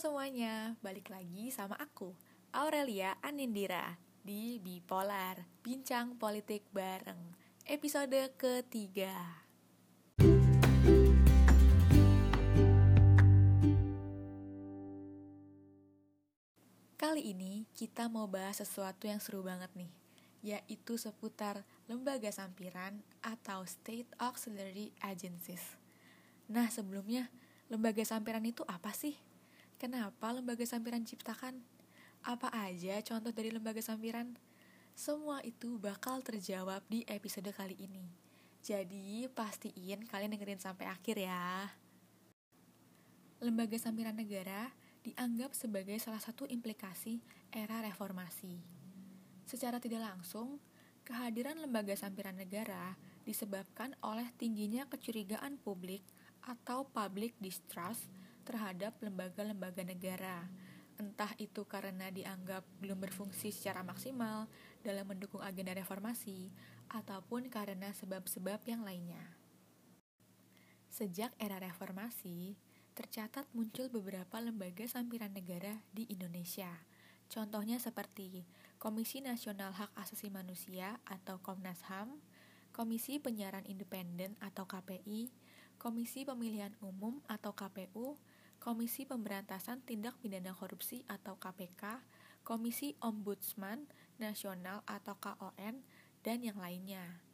semuanya, balik lagi sama aku, Aurelia Anindira di Bipolar, Bincang Politik Bareng, episode ketiga. Kali ini kita mau bahas sesuatu yang seru banget nih, yaitu seputar lembaga sampiran atau State Auxiliary Agencies. Nah, sebelumnya, lembaga sampiran itu apa sih? Kenapa lembaga sampiran ciptakan? Apa aja contoh dari lembaga sampiran? Semua itu bakal terjawab di episode kali ini. Jadi, pastiin kalian dengerin sampai akhir ya. Lembaga sampiran negara dianggap sebagai salah satu implikasi era reformasi. Secara tidak langsung, kehadiran lembaga sampiran negara disebabkan oleh tingginya kecurigaan publik atau public distrust terhadap lembaga-lembaga negara. Entah itu karena dianggap belum berfungsi secara maksimal dalam mendukung agenda reformasi, ataupun karena sebab-sebab yang lainnya. Sejak era reformasi, tercatat muncul beberapa lembaga sampiran negara di Indonesia. Contohnya seperti Komisi Nasional Hak Asasi Manusia atau Komnas HAM, Komisi Penyiaran Independen atau KPI, Komisi Pemilihan Umum atau KPU, Komisi Pemberantasan Tindak Pidana Korupsi atau KPK, Komisi Ombudsman Nasional atau KON, dan yang lainnya.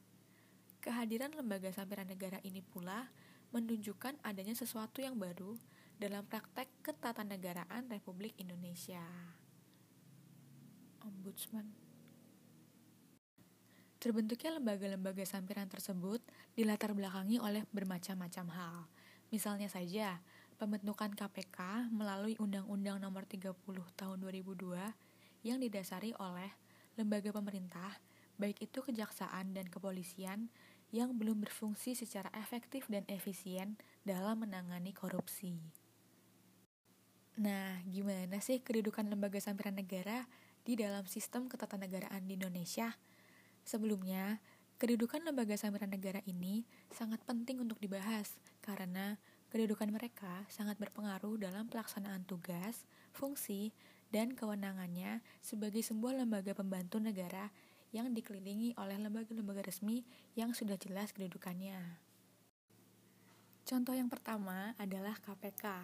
Kehadiran lembaga sampiran negara ini pula menunjukkan adanya sesuatu yang baru dalam praktek ketatanegaraan Republik Indonesia. Ombudsman Terbentuknya lembaga-lembaga sampiran tersebut dilatar belakangi oleh bermacam-macam hal. Misalnya saja, pembentukan KPK melalui Undang-Undang Nomor 30 Tahun 2002 yang didasari oleh lembaga pemerintah, baik itu kejaksaan dan kepolisian, yang belum berfungsi secara efektif dan efisien dalam menangani korupsi. Nah, gimana sih kedudukan lembaga sampiran negara di dalam sistem ketatanegaraan di Indonesia? Sebelumnya, kedudukan lembaga sampiran negara ini sangat penting untuk dibahas karena Kedudukan mereka sangat berpengaruh dalam pelaksanaan tugas, fungsi, dan kewenangannya sebagai sebuah lembaga pembantu negara yang dikelilingi oleh lembaga-lembaga resmi yang sudah jelas kedudukannya. Contoh yang pertama adalah KPK.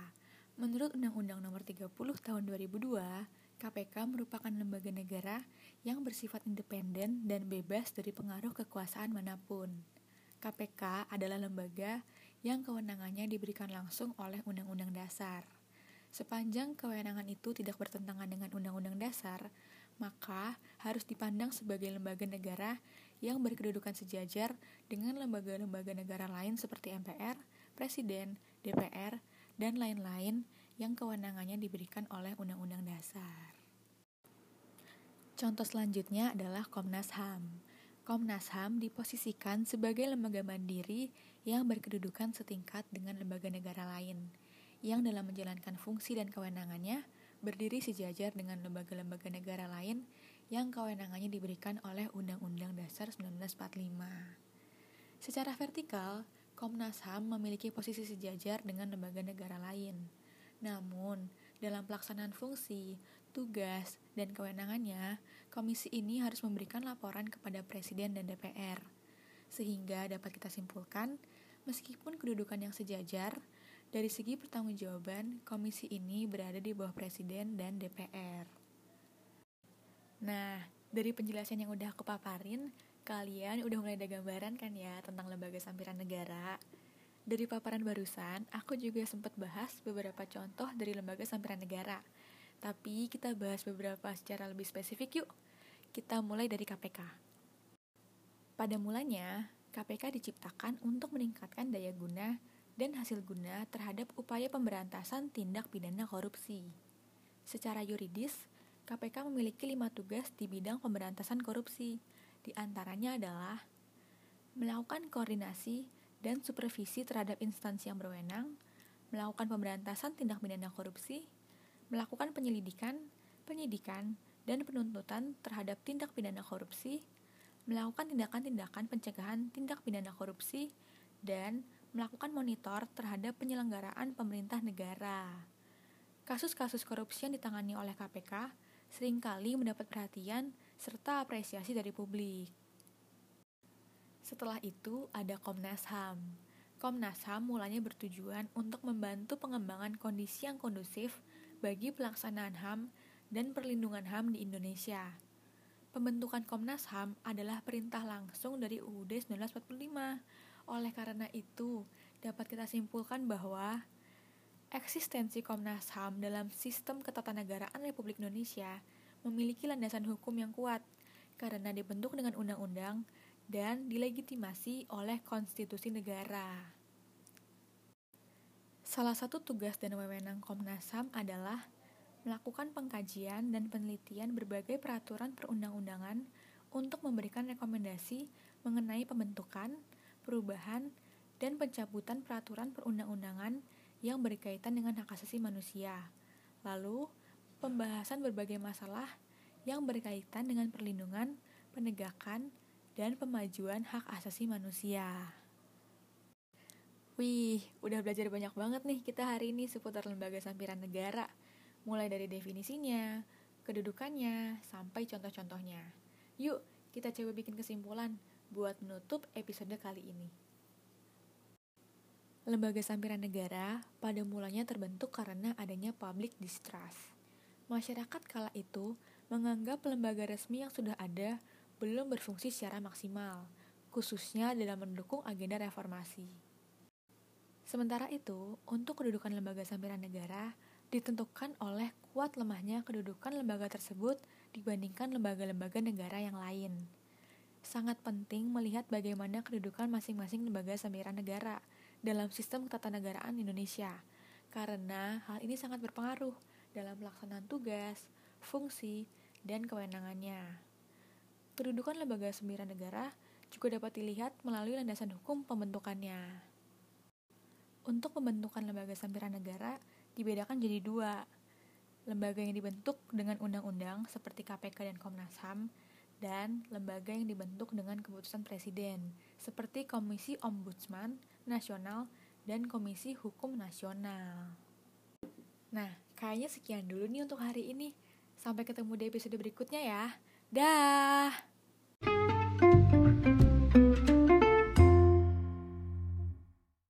Menurut Undang-Undang Nomor 30 Tahun 2002, KPK merupakan lembaga negara yang bersifat independen dan bebas dari pengaruh kekuasaan mana pun. KPK adalah lembaga yang kewenangannya diberikan langsung oleh Undang-Undang Dasar. Sepanjang kewenangan itu tidak bertentangan dengan Undang-Undang Dasar, maka harus dipandang sebagai lembaga negara yang berkedudukan sejajar dengan lembaga-lembaga negara lain seperti MPR, Presiden, DPR, dan lain-lain yang kewenangannya diberikan oleh Undang-Undang Dasar. Contoh selanjutnya adalah Komnas HAM. Komnas HAM diposisikan sebagai lembaga mandiri yang berkedudukan setingkat dengan lembaga negara lain, yang dalam menjalankan fungsi dan kewenangannya berdiri sejajar dengan lembaga-lembaga negara lain yang kewenangannya diberikan oleh Undang-Undang Dasar 1945. Secara vertikal, Komnas HAM memiliki posisi sejajar dengan lembaga negara lain. Namun, dalam pelaksanaan fungsi, tugas, dan kewenangannya, komisi ini harus memberikan laporan kepada Presiden dan DPR. Sehingga dapat kita simpulkan, meskipun kedudukan yang sejajar, dari segi pertanggungjawaban, komisi ini berada di bawah Presiden dan DPR. Nah, dari penjelasan yang udah aku paparin, kalian udah mulai ada gambaran kan ya tentang lembaga sampiran negara. Dari paparan barusan, aku juga sempat bahas beberapa contoh dari lembaga sampiran negara – tapi kita bahas beberapa secara lebih spesifik yuk. Kita mulai dari KPK. Pada mulanya, KPK diciptakan untuk meningkatkan daya guna dan hasil guna terhadap upaya pemberantasan tindak pidana korupsi. Secara yuridis, KPK memiliki lima tugas di bidang pemberantasan korupsi. Di antaranya adalah melakukan koordinasi dan supervisi terhadap instansi yang berwenang, melakukan pemberantasan tindak pidana korupsi, melakukan penyelidikan, penyidikan, dan penuntutan terhadap tindak pidana korupsi, melakukan tindakan-tindakan pencegahan tindak pidana korupsi, dan melakukan monitor terhadap penyelenggaraan pemerintah negara. kasus-kasus korupsi yang ditangani oleh KPK sering kali mendapat perhatian serta apresiasi dari publik. Setelah itu ada Komnas HAM. Komnas HAM mulanya bertujuan untuk membantu pengembangan kondisi yang kondusif bagi pelaksanaan HAM dan perlindungan HAM di Indonesia. Pembentukan Komnas HAM adalah perintah langsung dari UUD 1945. Oleh karena itu, dapat kita simpulkan bahwa eksistensi Komnas HAM dalam sistem ketatanegaraan Republik Indonesia memiliki landasan hukum yang kuat karena dibentuk dengan undang-undang dan dilegitimasi oleh konstitusi negara. Salah satu tugas dan wewenang Komnas HAM adalah melakukan pengkajian dan penelitian berbagai peraturan perundang-undangan untuk memberikan rekomendasi mengenai pembentukan, perubahan, dan pencabutan peraturan perundang-undangan yang berkaitan dengan hak asasi manusia. Lalu, pembahasan berbagai masalah yang berkaitan dengan perlindungan, penegakan, dan pemajuan hak asasi manusia. Wih, udah belajar banyak banget nih kita hari ini seputar lembaga sampiran negara. Mulai dari definisinya, kedudukannya, sampai contoh-contohnya. Yuk, kita coba bikin kesimpulan buat menutup episode kali ini. Lembaga sampiran negara pada mulanya terbentuk karena adanya public distrust. Masyarakat kala itu menganggap lembaga resmi yang sudah ada belum berfungsi secara maksimal, khususnya dalam mendukung agenda reformasi. Sementara itu, untuk kedudukan lembaga sampiran negara ditentukan oleh kuat lemahnya kedudukan lembaga tersebut dibandingkan lembaga-lembaga negara yang lain. Sangat penting melihat bagaimana kedudukan masing-masing lembaga sampiran negara dalam sistem ketatanegaraan Indonesia, karena hal ini sangat berpengaruh dalam pelaksanaan tugas, fungsi, dan kewenangannya. Kedudukan lembaga sembilan negara juga dapat dilihat melalui landasan hukum pembentukannya. Untuk pembentukan lembaga sampiran negara dibedakan jadi dua. Lembaga yang dibentuk dengan undang-undang seperti KPK dan Komnas HAM dan lembaga yang dibentuk dengan keputusan presiden, seperti Komisi Ombudsman Nasional dan Komisi Hukum Nasional. Nah, kayaknya sekian dulu nih untuk hari ini. Sampai ketemu di episode berikutnya ya. Dah.